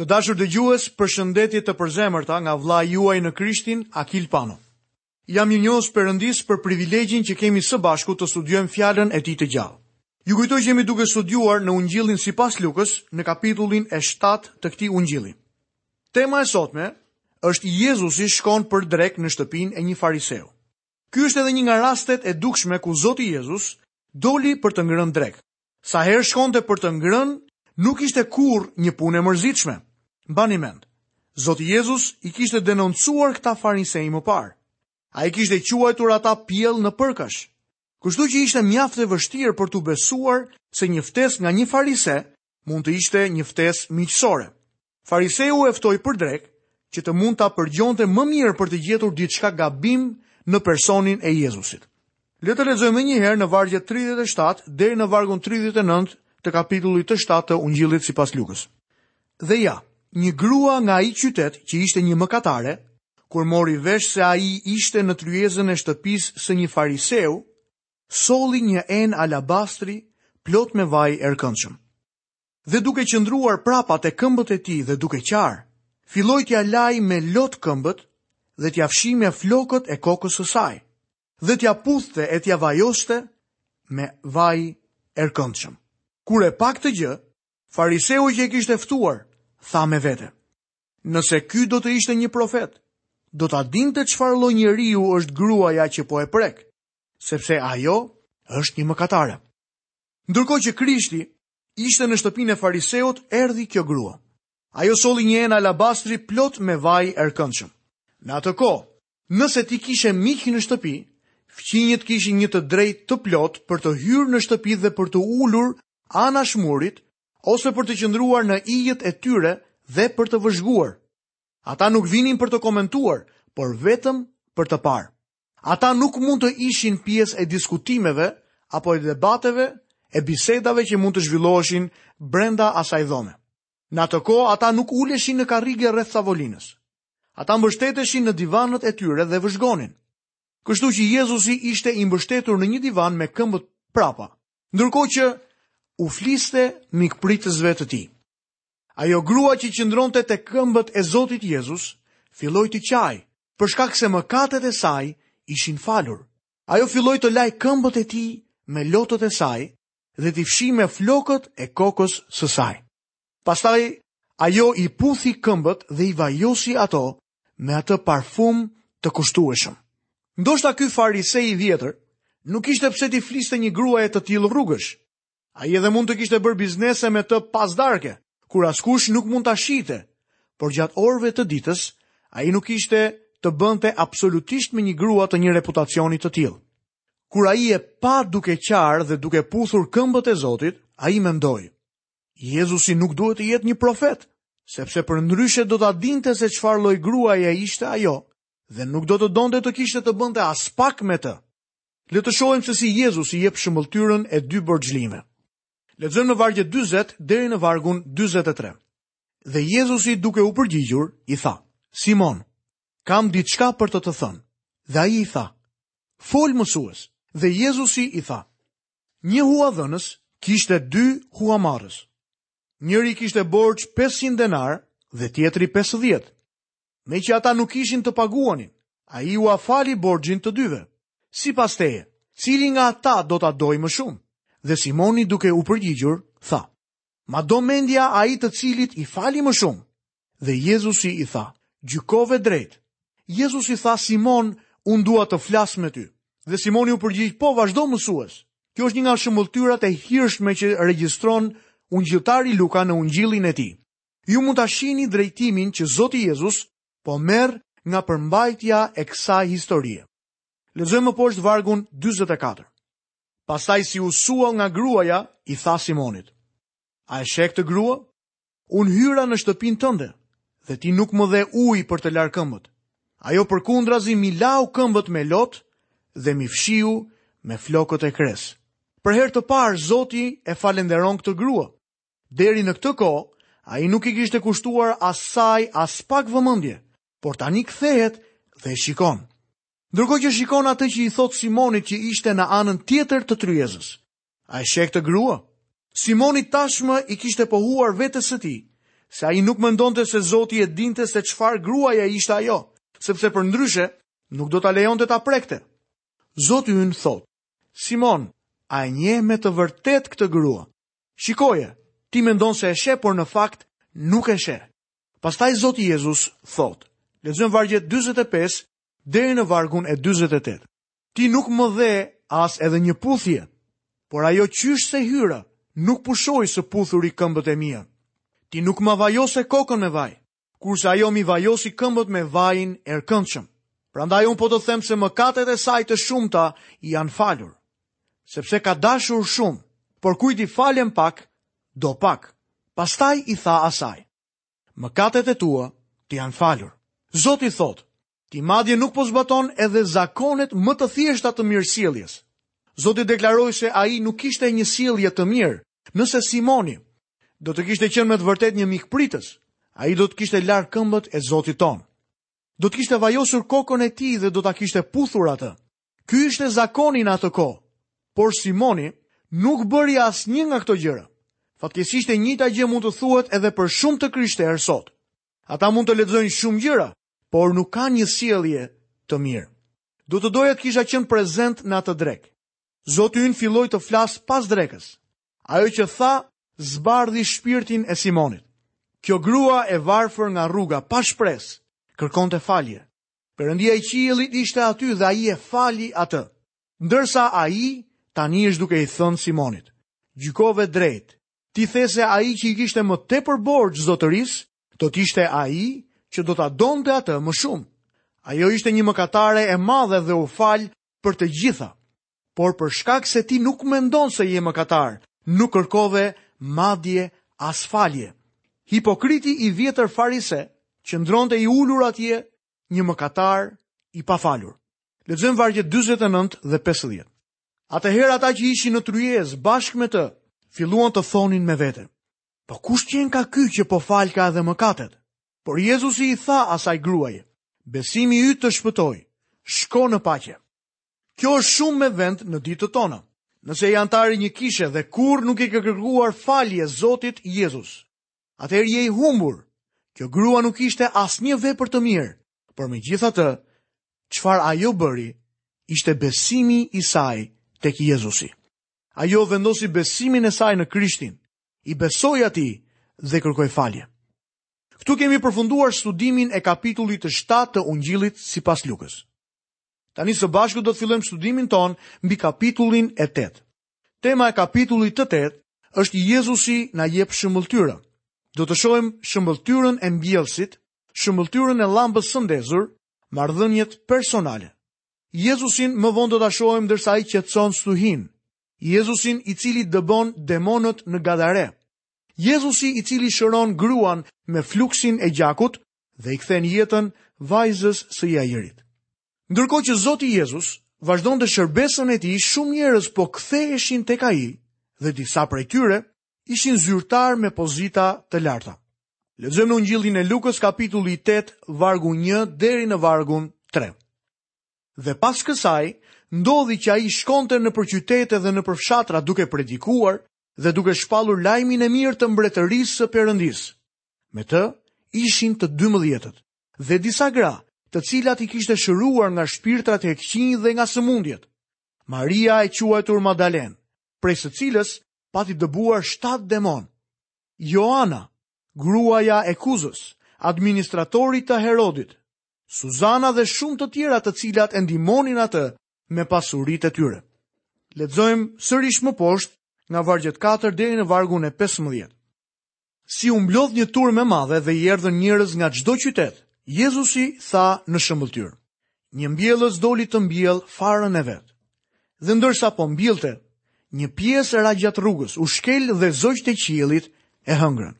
Të dashur dëgjues, përshëndetje të përzemërta nga vëllai juaj në Krishtin, Akil Pano. Jam mirënjohës Perëndisë për privilegjin që kemi së bashku të studiojmë Fjalën e Tij të gjallë. Ju kujtoj që jemi duke studiuar në Ungjillin sipas Lukës, në kapitullin e shtatë të këtij Ungjilli. Tema e sotme është Jezusi shkon për drekë në shtëpinë e një fariseu. Ky është edhe një nga rastet e dukshme ku Zoti Jezus doli për të ngrënë drekë. Sa herë shkonte për të ngrënë, nuk ishte kurrë një punë e mërzitshme. Mbani mend, Zoti Jezus i kishte denoncuar këta farisej më parë. Ai i kishte quajtur ata pjellë nepërkash. Kështu që ishte mjaft e vështirë për t'u besuar se një ftesë nga një farise mund të ishte një ftesë miqësore. Fariseu e ftoi për drekë që të mund ta përgjonte më mirë për të gjetur diçka gabim në personin e Jezusit. Le të lexojmë edhe një herë në vargjet 37 deri në vargun 39 të kapitullit të 7 të Ungjillit sipas Lukës. Dhe ja, një grua nga ai qytet që ishte një mëkatare, kur mori vesh se ai ishte në tryezën e shtëpisë së një fariseu, solli një enë alabastri plot me vaj erëkëndshëm. dhe duke qëndruar prapa te këmbët e tij dhe duke qarë, filloi t'ia lajë me lot këmbët dhe t'ia fshijë me flokët e kokës së saj dhe t'ia puthte e t'ia vajoste me vaj erëkëndshëm. Kur e pa këtë gjë, fariseu që e kishte ftuar, tha me vete, Nëse ky do të ishte një profet, do ta dinte çfarë lloj njeriu është gruaja që po e prek, sepse ajo është një mëkatare. Ndërkohë që Krishti ishte në shtëpinë e fariseut erdhi kjo grua. Ajo solli një enë alabastri plot me vaj erëkëndshëm. Në atë kohë, nëse ti kishe miq në shtëpi, fqinjët kishin një të drejtë të plotë për të hyrë në shtëpi dhe për t'u ulur anash murit ose për të qëndruar në ijet e tyre dhe për të vëzhguar. Ata nuk vinin për të komentuar, por vetëm për të parë. Ata nuk mund të ishin pjesë e diskutimeve apo e debateve e bisedave që mund të zhvilloheshin brenda asaj dhome. Në atë kohë ata nuk uleshin në karrige rreth tavolinës. Ata mbështeteshin në divanet e tyre dhe vëzhgonin. Kështu që Jezusi ishte i mbështetur në një divan me këmbët prapa, ndërkohë që u fliste mikpritësve të tij. Ajo grua që qëndronte te këmbët e Zotit Jezus filloi të qajë për shkak se mëkatet e saj ishin falur. Ajo filloi të lajë këmbët e tij me lotët e saj dhe t'i fshijë me flokët e kokës së saj. Pastaj ajo i puthi këmbët dhe i vajosi ato me atë parfum të kushtueshëm. Ndoshta ky farise i vjetër nuk kishte pse t'i fliste një gruaje të tillë rrugësh, Ai edhe mund të kishte bërë biznese me të pas darke, kur askush nuk mund ta shihte, por gjatë orëve të ditës, ai nuk kishte të bënte absolutisht me një grua të një reputacioni të tillë. Kur ai e pa duke qarë dhe duke puthur këmbët e Zotit, ai mendoi: Jezusi nuk duhet të jetë një profet, sepse përndryshe do ta dinte se çfarë lloj gruaje ishte ajo dhe nuk do të donte të kishte të bënte aspak me të. Le të shohim se si Jezusi jep shëmbëlltyrën e dy borxhlinjve. Lexojmë në vargjet 40 deri në vargun 43. Dhe Jezusi duke u përgjigjur, i tha, Simon, kam diçka për të të thënë. Dhe ai i tha, Fol mësues. Dhe Jezusi i tha, Një huadhënës kishte dy huamarrës. Njëri kishte borxh 500 denar dhe tjetri 50. Meqë ata nuk kishin të paguanin, ai ua fali borxhin të dyve. Sipas teje, cili nga ata do ta dojë më shumë? Dhe Simoni duke u përgjigjur, tha, ma do mendja ai të cilit i fali më shumë. Dhe Jezusi i tha, gjykove drejt. Jezusi tha, Simon, unë dua të flas me ty. Dhe Simoni u përgjigj, po vazhdo mësues. Kjo është një nga shëmbëlltyrat e hirshme që regjistron ungjilltari Luka në ungjillin e tij. Ju mund ta shihni drejtimin që Zoti Jezus po merr nga përmbajtja e kësaj historie. Lexojmë më poshtë vargun 44. Pastaj si u suall nga gruaja, i tha Simonit: A e sheh këtë grua? Unë hyra në shtëpinë tënde dhe ti nuk më dhe ujë për të larë këmbët. Ajo përkundrazi m'i lau këmbët me lot dhe m'i fshiu me flokët e kresë. Për herë të parë Zoti e falënderon këtë grua. Deri në këtë kohë, ai nuk i kishte kushtuar asaj aspak vëmendje, por tani kthehet dhe e shikon. Ndërkohë që shikon atë që i thotë Simonit që ishte në anën tjetër të tryezës. A e sheh këtë grua? Simoni tashmë i kishte pohuar vetes së tij se ai nuk mendonte se Zoti e dinte se çfarë gruaje ishte ajo, sepse përndryshe nuk do ta lejonte ta prekte. Zoti ynë thotë: Simon, a e njeh me të vërtetë këtë grua? Shikoje, ti mendon se e sheh, por në fakt nuk e sheh. Pastaj Zoti Jezus thotë, lexojmë vargjet 45 deri në vargun e 48. Ti nuk më dhe as edhe një puthje, por ajo qysh se hyra, nuk pushoi së puthuri këmbët e mia. Ti nuk ma vajose kokën me vaj, kurse ajo m'i vajosi këmbët me vaj erëkëndshëm. Prandaj unë po të them se mëkatet e saj të shumta i janë falur, sepse ka dashur shumë, por kujt i falen pak, do pak. Pastaj i tha asaj: Mëkatet e tua të janë falur. Zoti thotë, Ti madje nuk po zbaton edhe zakonet më të thjeshta të mirësjelljes. Zoti deklaroi se ai nuk kishte një sjellje të mirë, nëse Simoni do të kishte qenë me të vërtetë një mikpritës, ai do të kishte larë këmbët e Zotit tonë. Do të kishte vajosur kokën e tij dhe do ta kishte puthur atë. Ky ishte zakoni në atë kohë, por Simoni nuk bëri asnjë nga këto gjëra. Fatkeqësisht e njëjta gjë mund të thuhet edhe për shumë të krishterë sot. Ata mund të lexojnë shumë gjëra, por nuk kanë një sjellje të mirë. Do të doja të kisha qenë prezent në atë drekë. Zoti ynë filloi të flasë pas drekës. Ajo që tha zbardhi shpirtin e Simonit. Kjo grua e varfër nga rruga pa shpresë kërkonte falje. Perëndia e qiellit ishte aty dhe ai e fali atë. Ndërsa ai tani është duke i thënë Simonit, gjykove drejt. Ti the se ai që i kishte më tepër borxh zotërisë Do të ishte ai që do ta donte atë më shumë. Ajo ishte një mëkatare e madhe dhe u fal për të gjitha. Por për shkak se ti nuk mendon se je mëkatar, nuk kërkove madje as falje. Hipokriti i vjetër farise qëndronte i ulur atje një mëkatar i pafalur. Lexojmë vargjet 49 dhe 50. Atëherë ata që ishin në tryezë bashkë me të, filluan të thonin me vete. Po kush qenka ky që po falka edhe mëkatet? Por Jezusi i tha asaj gruaje, besimi yt të shpëtoi, shko në paqe. Kjo është shumë me vend në ditët tona. Nëse je anëtar i një kishe dhe kurrë nuk i ke kërkuar falje Zotit Jezus, atëherë je i humbur. Kjo grua nuk kishte asnjë vepër të mirë, por megjithatë, çfarë ajo bëri, ishte besimi i saj tek Jezusi. Ajo vendosi besimin e saj në Krishtin, I besoi Atij dhe kërkoi falje. Këtu kemi përfunduar studimin e kapitullit të 7 të Ungjillit sipas Lukës. Tani së bashku do të fillojmë studimin tonë mbi kapitullin e 8. Tema e kapitullit të 8 është Jezusi na jep shëmbëlltyra. Do të shohim shëmbëlltyrën e mbjellësit, shëmbëlltyrën e llambës së ndezur, marrëdhëniet personale. Jezusin më vonë do ta shohim ndërsa ai qetëson stuhinë. Jezusin i cili dëbon demonët në Gadare. Jezusi i cili shëron gruan me fluksin e gjakut dhe i kthen jetën vajzës së Jairit. Ndërkohë që Zoti Jezus vazhdonte shërbesën e tij, shumë njerëz po ktheheshin tek ai dhe disa prej tyre ishin zyrtarë me pozita të larta. Lexojmë në Ungjillin e Lukës kapitulli 8 vargu 1 deri në vargun 3. Dhe pas kësaj, ndodhi që ai shkonte nëpër qytete dhe nëpër fshatra duke predikuar dhe duke shpallur lajmin e mirë të Mbretërisë së Perëndisë. Me të, ishin të dymbëdhjetët, dhe disa gra, të cilat i kishte shëruar nga shpirtrat e këqinj dhe nga sëmundjet. Maria e quajtur Madalenë, prej së cilës pati dëbuar shtatë demonë. Joana, gruaja e Kuzës, administratorit të Herodit, Suzana dhe shumë të tjera të cilat e ndihmonin atë me pasuritë e tyre. Lexojmë sërish më poshtë nga vargjet 4 deri në vargun e 15. Si u mblodh një turmë e madhe dhe i erdhën njerëz nga çdo qytet, Jezusi tha në shëmbëlltyrë. Një mbjellës doli të mbjellë farën e vet. Dhe ndërsa po mbillte, një pjesë ra gjatë rrugës, u shkel dhe zogjtë e qiellit e hëngrën.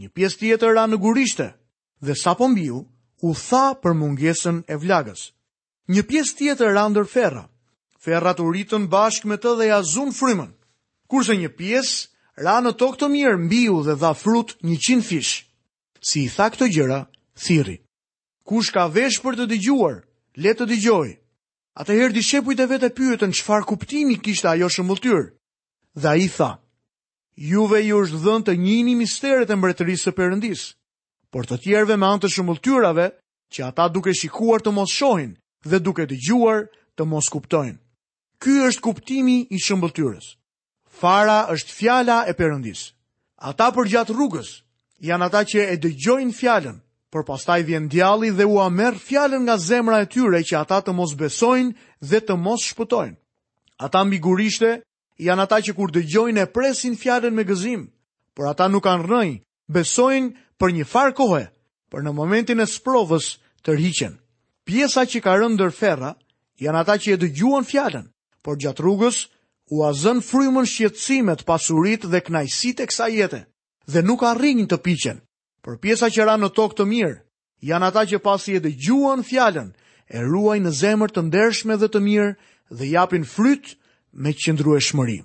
Një pjesë tjetër ra në gurishte, dhe sapo mbiu u tha për mungesën e vlagës. Një pjesë tjetër ra ndër ferra. Ferrat u rritën bashkë me të dhe ia zunë frymën. Kurse një pjesë ra në tokë të mirë mbiu dhe dha frut njëqindfish. Si i tha këto gjëra thirri. Kush ka vesh për të dëgjuar, le të dëgjojë. Atëherë dishepujt e vet e pyetën çfarë kuptimi kishte ajo shëmbëlltyrë. Dhe ai tha: Juve ju është dhënë të njihni misteret e mbretërisë së Perëndisë, por të tjerëve me anë të shëmbëlltyrave që ata duke shikuar të mos shohin dhe duke dëgjuar të mos kuptojnë. Ky është kuptimi i shëmbëlltyrës. Fara është fjala e Perëndisë. Ata përgjatë rrugës janë ata që e dëgjojnë fjalën, por pastaj vjen djalli dhe ua merr fjalën nga zemra e tyre që ata të mos besojnë dhe të mos shpëtojnë. Ata mbi gurishte Janë ata që kur dëgjojnë e presin fjalën me gëzim, por ata nuk kanë rrënjë, besojnë për një farë kohe, por në momentin e sprovës tërhiqen. Pjesa që ka rënë ndër ferra janë ata që e dëgjuan fjalën, por gjatë rrugës ua zënë frymën shqetësimet, pasuritë dhe kënaqësitë e kësaj jete, dhe nuk arrijnë të piqen. Por pjesa që ra në tokë të mirë, Janë ata që pasi e dëgjuan fjalën, e ruajnë në zemër të ndershme dhe të mirë dhe japin fryt me qëndrueshmëri.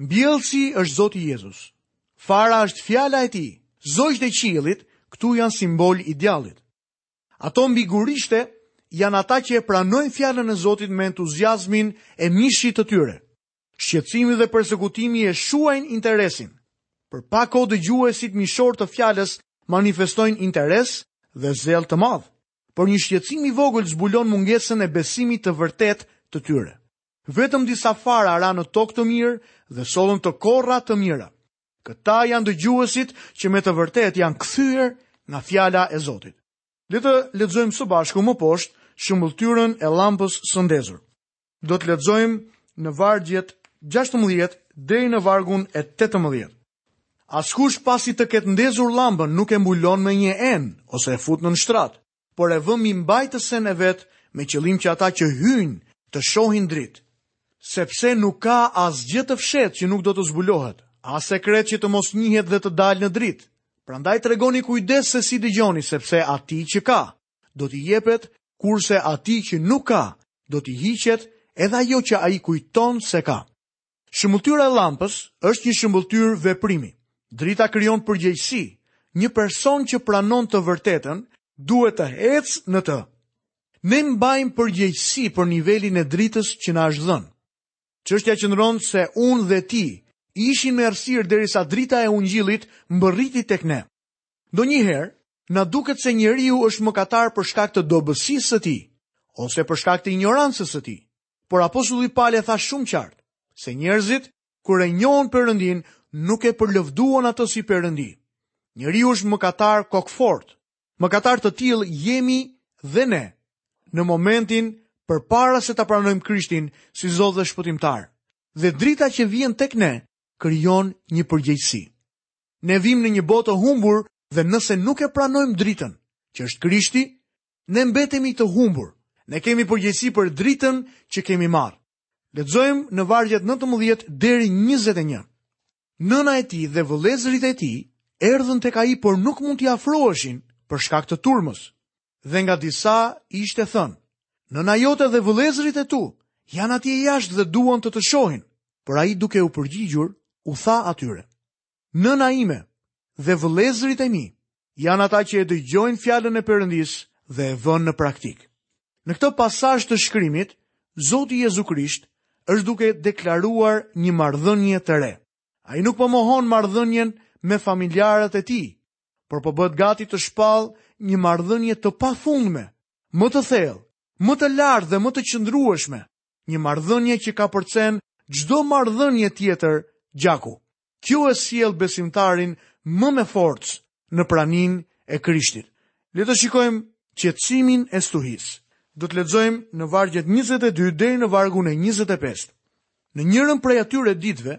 Mbjellësi është Zoti Jezus. Fara është fjala e tij. Zogjtë e qiellit këtu janë simbol i djallit. Ato mbi gurishte janë ata që e pranojnë fjalën e Zotit me entuziazmin e mishit të tyre. Shqetësimi dhe persekutimi e shuajnë interesin. Për pak kohë dëgjuesit mishor të fjalës manifestojnë interes dhe zell të madh, por një shqetësim i vogël zbulon mungesën e besimit të vërtetë të tyre. Vetëm disa fara ranë në tokë të mirë dhe sollën të korra të mira. Këta janë dëgjuesit që me të vërtetë janë kthyer nga fjala e Zotit. Le të lexojmë së bashku më poshtë shëmbëlltyrën e llampës së ndezur. Do të lexojmë në vargjet 16 deri në vargun e 18. Askush pasi të ketë ndezur llambën nuk e mbulon me një enë ose e fut nën shtrat, por e vë mbi mbajtësen e vet me qëllim që ata që hyjnë të shohin dritë. Sepse nuk ka asgjë të fshehtë që nuk do të zbulohet, as sekret që të mos njihet dhe të dalë në dritë. Prandaj tregoni kujdes se si dëgjoni, sepse atij që ka, do t'i jepet, kurse atij që nuk ka, do t'i hiqet edhe ajo që ai kujton se ka. Shëmbëlltyra e llampës është një shëmbëlltyrë veprimi. Drita krijon përgjegjësi, një person që pranon të vërtetën duhet të ecë në të. Ne mbajmë përgjegjësi për nivelin e dritës që na është dhënë. Çështja qëndron se unë dhe ti ishim në errësirë derisa drita e ungjillit mbërriti tek ne. Ndonjëherë, na duket se njeriu është mëkatar për shkak të dobësisë së tij ose për shkak të injorancës së tij. Por apostulli Pal e tha shumë qartë se njerëzit kur e njohën Perëndinë nuk e përlëvduan atë si Perëndi. Njeriu është mëkatar kokëfortë. Mëkatarë të tillë jemi dhe ne në momentin përpara se ta pranojmë Krishtin si Zot dhe Shpëtimtar. Dhe drita që vjen tek ne krijon një përgjegjësi. Ne vijmë në një botë të humbur dhe nëse nuk e pranojmë dritën, që është Krishti, ne mbetemi të humbur. Ne kemi përgjegjësi për dritën që kemi marrë. Lexojmë në vargjet 19 deri 21. Nëna e tij dhe vëllezërit e tij erdhën tek ai, por nuk mund t'i afroheshin për shkak të turmës. dhe nga disa ishte thënë, nëna jote dhe vëllezërit e tu janë atje jashtë dhe duan të të shohin, por ai duke u përgjigjur, u tha atyre. Nëna ime dhe vëllezërit e mi janë ata që e dëgjojnë fjallën e Perëndisë dhe e vënë në praktikë. Në këtë pasazh të shkrimit, Zoti Jezu Krisht është duke deklaruar një marrëdhënie të re. Ai nuk po mohon marrëdhënien me familjarët e tij, por po bëhet gati të shpallë një marrëdhënie të pafundme, më të thellë, më të lartë dhe më të qëndrueshme, një marrëdhënie që kapërcen çdo marrëdhënie tjetër gjaku. Kjo e sjell besimtarin më me forcë në praninë e Krishtit. Le të shikojmë qetësimin e stuhisë. Do të lexojmë në vargjet 22 deri në vargun e 25. Në njërën prej atyre ditëve,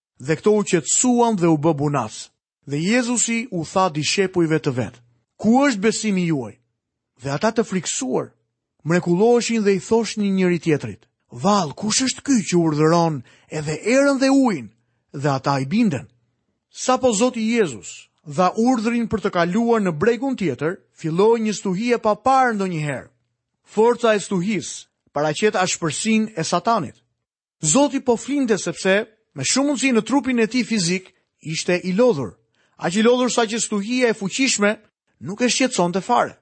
Dhe këto u qetësuan dhe u bë bunacë. Dhe Jezusi u tha dishepujve të vet, Ku është besimi juaj? Dhe ata të frikësuar, mrekulloheshin dhe i thoshnin njëri tjetrit, Vallë, kush është ky që urdhëron edhe erën dhe ujin? Dhe ata i binden. Sapo Zoti Jezus dha urdhrin për të kaluar në bregun tjetër, filloi një stuhi e paparë ndonjëherë. Forca e stuhisë paraqet ashpërsinë e Satanit. Zoti po flinte sepse me shumë mundësi në trupin e tij fizik ishte i lodhur, aq i lodhur saqë stuhia e fuqishme nuk e shqetësonte fare.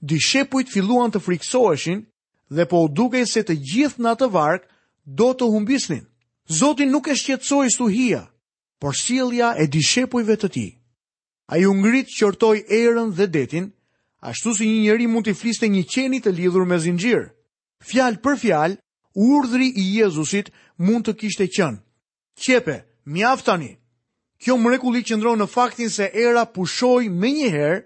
Dishepujt filluan të frikësoheshin dhe po u dukej se të gjithë në atë varkë do të humbisnin. Zotin nuk e shqetësoi stuhia, por sjellja e dishepujve të tij. Ai u ngrit, qortoi erën dhe detin, ashtu si një njeri mund t'i fliste një qeni të lidhur me zinxhir. Fjalë për fjalë, urdhri i Jezusit mund të kishte qenë: Qepe, mjaft tani. Kjo mrekulli qëndron në faktin se era pushoi menjëherë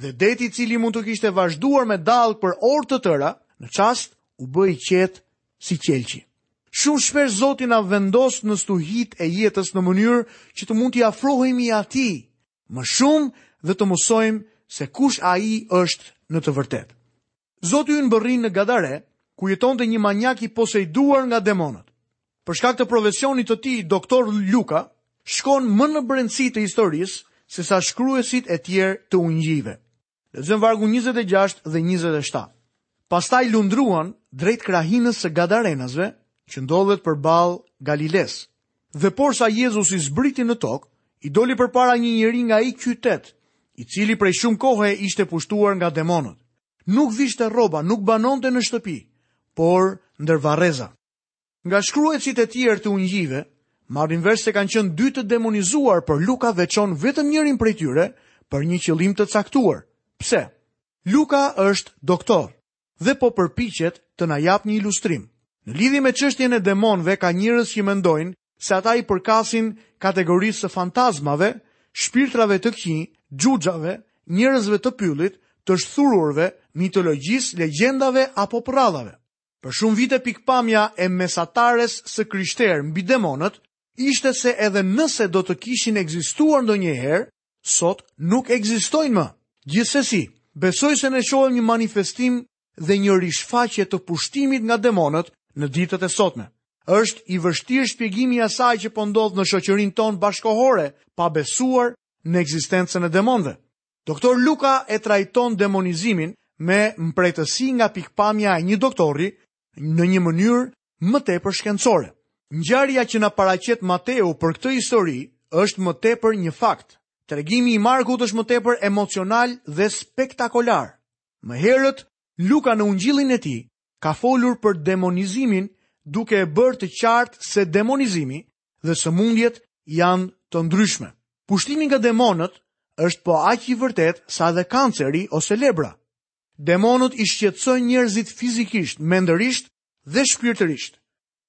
dhe deti i cili mund të kishte vazhduar me dallgë për orë të tëra, në çast u bë i qetë si qelqi. Shumë shpesh Zoti na vendos në stuhitë e jetës në mënyrë që të mund t'i afrohemi Atij më shumë dhe të mësojmë se kush Ai është në të vërtetë. Zoti ynë mbërrin në Gadare, ku jetonte një maniak i poseduar nga demonët. Për shkak të profesionit të tij, doktor Luka shkon më në brendësi të historisë sesa shkruesit e tjerë të ungjijve. Lexojmë vargun 26 dhe 27. Pastaj lundruan drejt krahinës së Gadarenasve, që ndodhet përballë Galilesë. Dhe porsa Jezusi zbriti në tokë, i doli përpara një njeri nga ai qytet, i cili prej shumë kohe ishte pushtuar nga demonët. Nuk vishte rroba, nuk banonte në shtëpi, por ndër varreza. Nga shkruajtësit e tjerë të Ungjijve, marrim vesh se kanë qenë dy të demonizuar, por Luka veçon vetëm njërin prej tyre për një qëllim të caktuar. Pse? Luka është doktor. dhe po përpiqet të na japë një ilustrim. Në lidhje me çështjen e demonëve ka njerëz që mendojnë se ata i përkasin kategorisë së fantazmave, shpirtrave të këqij, xhuxhave, njerëzve të pyllit, të shthururve, mitologjisë, legjendave apo përrallave. Për shumë vite pikëpamja e mesatares së krishterë mbi demonët ishte se edhe nëse do të kishin ekzistuar ndonjëherë, sot nuk ekzistojnë më. Gjithsesi, besoj se ne shohim një manifestim dhe një rishfaqje të pushtimit nga demonët në ditët e sotme. Është i vështirë shpjegimi i asaj që po ndodh në shoqërinë tonë bashkëkohore, pa besuar në ekzistencën e demonëve. Doktor Luka e trajton demonizimin me mprehtësi nga pikëpamja e një doktori në një mënyrë më tepër shkencore. Ngjarja që na paraqet Mateu për këtë histori është më tepër një fakt. Tregimi i Markut është më tepër emocional dhe spektakolar. Më herët, Luka në ungjillin e tij ka folur për demonizimin duke e bërë të qartë se demonizimi dhe sëmundjet janë të ndryshme. Pushtimi nga demonët është po aq i vërtetë sa dhe kanceri ose lebra. Demonët i shqetësojnë njerëzit fizikisht, mendërisht dhe shpirtërisht.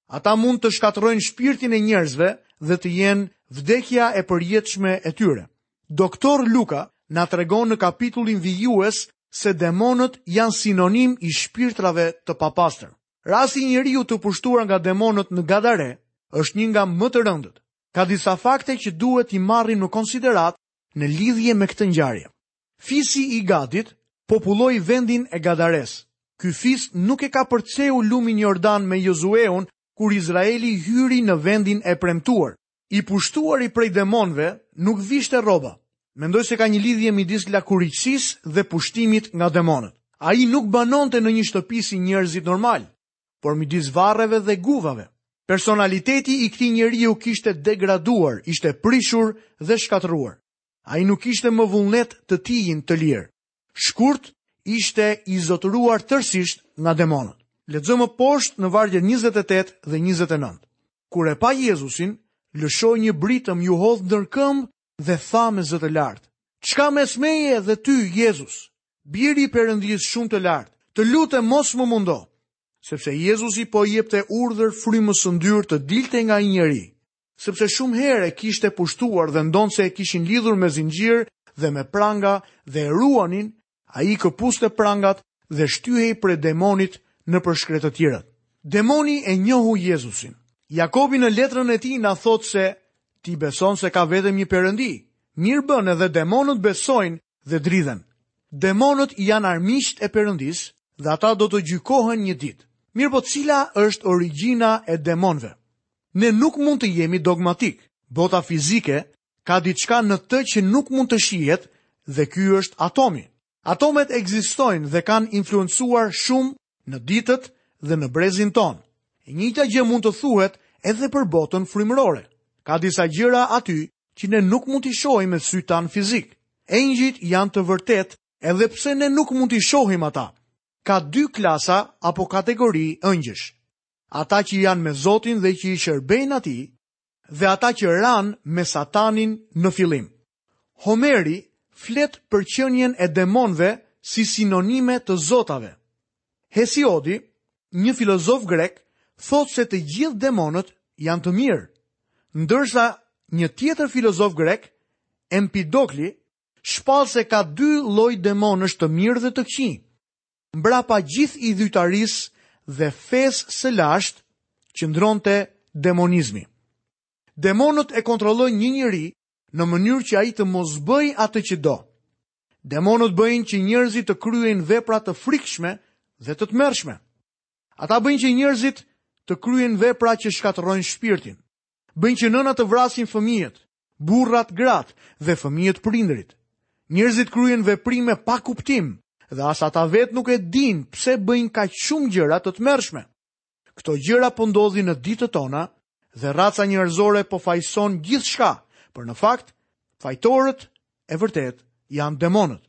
Ata mund të shkatërrojnë shpirtin e njerëzve dhe të jenë vdekja e përjetshme e tyre. Doktor Luka na tregon në kapitullin vijues se demonët janë sinonim i shpirtrave të papastër. Rasti i njeriut të pushtuar nga demonët në Gadare është një nga më të rëndët. Ka disa fakte që duhet t'i marrim në konsideratë në lidhje me këtë ngjarje. Fisi i Gadit populloi vendin e Gadaresë. Ky fis nuk e kapërceu lumin Jordan me Jozueun kur Izraeli hyri në Vendin e Premtuar. I pushtuari prej demonëve, nuk vishte rroba. Mendoj se ka një lidhje midis lakuriqësisë dhe pushtimit nga demonët. Ai nuk banonte në një shtëpi si njerëzit normalë, por midis varreve dhe guvave. Personaliteti i këtij njeriu kishte degraduar, ishte prishur dhe shkatërruar. Ai nuk kishte më vullnet të tijin të lirë. Shkurt ishte i zotëruar tërësisht nga demonët. Lexojmë më poshtë në vargjet 28 dhe 29. Kur e pa Jezusin, lëshoi një britmë iu hodh ndër këmbë dhe tha me zë të lartë: Ç'ka mes meje dhe ty, Jezus? Biri i Perëndisë shumë të lartë, të lutem mos më mundo. Sepse Jezusi po i jepte urdhër frymës së ndyrë të dilte nga ai njeri. sepse shumë herë e kishte pushtuar dhe ndonëse e kishin lidhur me zinxhirë dhe me pranga dhe e ruanin, ai i këpuste prangat dhe shtyhej prej demonit nëpër shkretëtirat. Demoni e njohu Jezusin. Jakobi në letrën e tij na thotë se ti beson se ka vetëm një Perëndi, mirë bën edhe demonët besojnë dhe dridhen. Demonët janë armiqtë e Perëndisë dhe ata do të gjykohen një ditë. Mirëpo cila është origjina e demonëve? Ne nuk mund të jemi dogmatikë. Bota fizike ka diçka në të që nuk mund të shihet dhe ky është atomi. Atomet ekzistojnë dhe kanë influencuar shumë në ditët dhe në brezin tonë. E njëjta gjë mund të thuhet edhe për botën frymërore. Ka disa gjëra aty që ne nuk mund t'i shohim me sytë tanë fizikë. Engjëjt janë të vërtetë edhe pse ne nuk mund t'i shohim ata. Ka dy klasa apo kategori engjëjsh. ata që janë me Zotin dhe që i shërbejnë atij, dhe ata që ranë me satanin në fillim. Homeri flet për qenien e demonëve si sinonime të zotave. Hesiodi, një filozof grek, thotë se të gjithë demonët janë të mirë, ndërsa një tjetër filozof grek, Empidokli, shpall se ka dy lloj demonësh të mirë dhe të këqij. mbrapa gjithë idhytarisë dhe fesë së lashtë qëndronte demonizmi. Demonët e kontrollojnë një njeri në mënyrë që ai të mos bëjë atë që do. Demonët bëjnë që njerëzit të kryejnë vepra të frikshme dhe të tmerrshme. Ata bëjnë që njerëzit të kryejnë vepra që shkatërrojnë shpirtin. Bëjnë që nëna të vrasin fëmijët, burrat gratë dhe fëmijët prindërit. Njerëzit kryejnë veprime pa kuptim dhe as ata vetë nuk e dinë pse bëjnë kaq shumë gjëra të tmerrshme. Këto gjëra po ndodhin në ditët tona dhe raca njerëzore po fajëson gjithçka, por në fakt fajtorët e vërtetë janë demonët.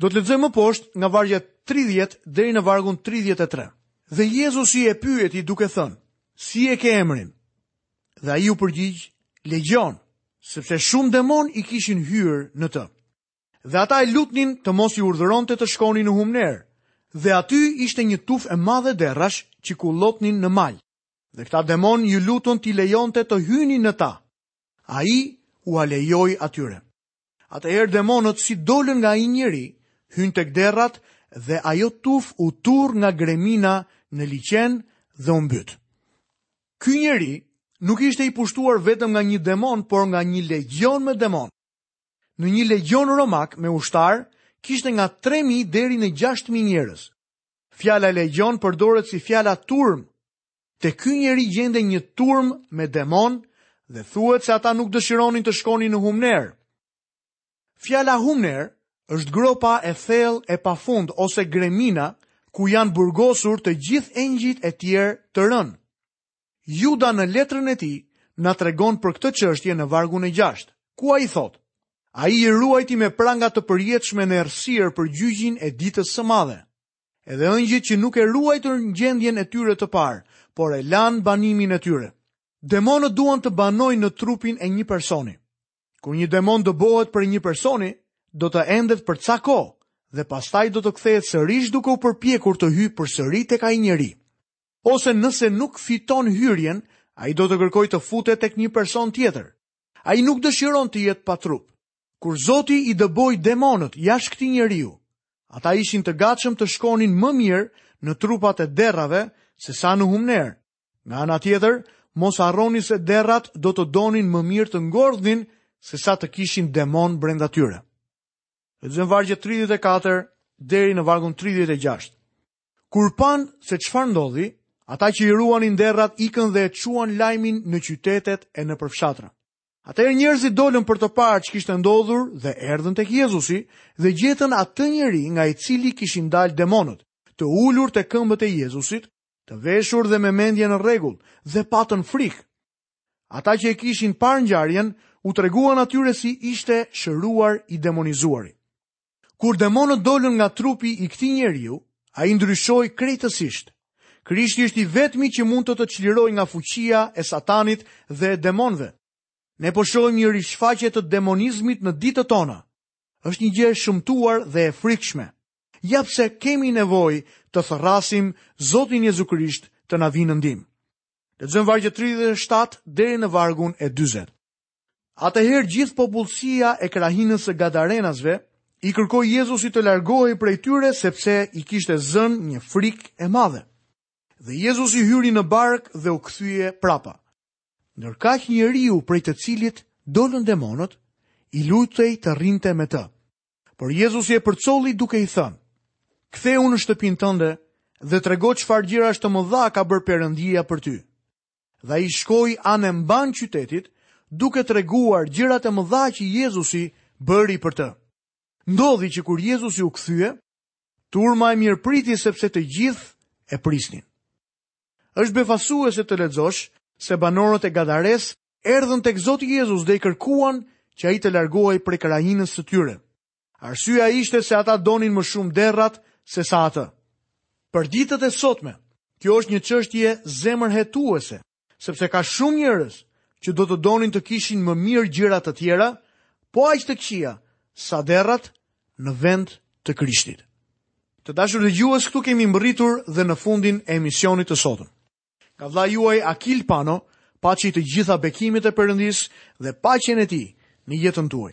Do të lexojmë më poshtë nga vargu 30 deri në vargun 33. Dhe Jezusi e pyeti duke thënë: Si e ke emrin? Dhe ai u përgjigj, Legjion, sepse shumë demonë kishin hyrë në të. Dhe ata e lutnin të mos i urdhëronte të shkonin në humnerë, dhe aty ishte një tufë e madhe derrash që kullotnin në mal. Dhe këta demonë iu lutën t'i lejonte të hynin në ta. Ai ua lejoi atyre. Atëherë demonët si dolën nga ai njeri, hynë tek derrat dhe ajo tufë u turr nga gremina në liqen dhe u mbyt. Ky njeri nuk ishte i pushtuar vetëm nga një demon, por nga një legjion me demonë. Në një legjion romak me ushtarë, kishte nga 3000 deri në 6000 njerëz. Fjala legjion përdoret si fjala turmë Te ky njeri gjende një turmë me demonë dhe thuhet se ata nuk dëshironin të shkonin në humnerë. Fjala humnerë është gropa e thellë e pafund ose gremina ku janë burgosur të gjithë engjëjt e tjerë të rënë. Juda në letrën e tij na tregon për këtë çështje në vargun e 6, ku ai thotë: Ai i ruajti me pranga të përjetshme në errësirë për gjyqin e ditës së madhe. Edhe engjëjt që nuk e ruajtën gjendjen e tyre të parë, por e lanë banimin e tyre. Demonët duan të banojnë në trupin e një personi. Kur një demon dëbohet prej një personi, do të endet për ca kohë dhe pastaj do të kthehet sërish duke u përpjekur të hyjë përsëri tek ai njeri. Ose nëse nuk fiton hyrjen, ai do të kërkojë të futet tek një person tjetër. Ai nuk dëshiron të jetë pa trup. Kur Zoti i dëboi demonët jashtë këtij njeriu, ata ishin të gatshëm të shkonin më mirë në trupat e derrave se sa në humnerë. Nga ana tjetër, mos harroni se derrat do të donin më mirë të ngordhnin se sa të kishin demonë brenda tyre. Lexojmë vargjet 34 deri në vargun 36. Kur panë se çfarë ndodhi, ata që i ruanin derrat ikën dhe e çuan lajmin në qytet e nëpër fshatra. Atëherë njerëzit dolën për të parë ç'kishte ndodhur dhe erdhën tek Jezusi dhe gjetën atë njeri nga i cili kishin dalë demonët, të ulur te këmbët e Jezusit, të veshur dhe me mendje në rregull, dhe patën frikë. Ata që e kishin parë ngjarjen u treguan atyre si ishte shëruar i demonizuari. Kur demonët dolën nga trupi i këtij njeriu, ai ndryshoi krejtësisht. Krishti është i vetmi që mund të të çlirojë nga fuqia e Satanit dhe e demonëve. Ne po shohim një rishfaqje të demonizmit në ditët tona. Është një gjë e shëmtuar dhe e frikshme. Ja pse kemi nevojë të thërrasim Zotin Jezu Krisht të na vijë në ndihmë. Lexojmë vargjet 37 deri në vargun e 40. Atëherë gjithë popullsia e krahinës së Gadarenasve i kërkoi Jezusit të largohej prej tyre sepse i kishte zënë një frikë e madhe. Dhe Jezusi hyri në barkë dhe u kthye prapa. Ndërkaq njeriu prej të cilit dolën demonët, i lutej të rrinte me të. Por Jezusi e përcolli duke i thënë: Kthehu në shtëpinë tënde dhe trego çfarë gjërash të mëdha ka bërë Perëndia për ty. dhe ai shkoi anembanë qytetit, duke treguar gjërat e mëdha që Jezusi bëri për të. Ndodhi që kur Jezusi u kthye, turma e mirëpriti sepse të gjithë e prisnin. Është befasuese të lexosh se banorët e Gadarës erdhën tek Zoti Jezus dhe i kërkuan që ai të largohej prej krahinës së tyre. Arsyeja ishte se ata donin më shumë derrat se sa atë. Për ditët e sotme, kjo është një çështje zemërhetuese, sepse ka shumë njerëz që do të donin të kishin më mirë gjëra të tjera, po aq të këqija sa derrat në vend të Krishtit. Të dashur dëgjues, këtu kemi mbërritur dhe në fundin e emisionit të sotëm. Nga vëllai juaj Akil Pano, paçi të gjitha bekimet e Perëndisë dhe paqen e tij në jetën tuaj.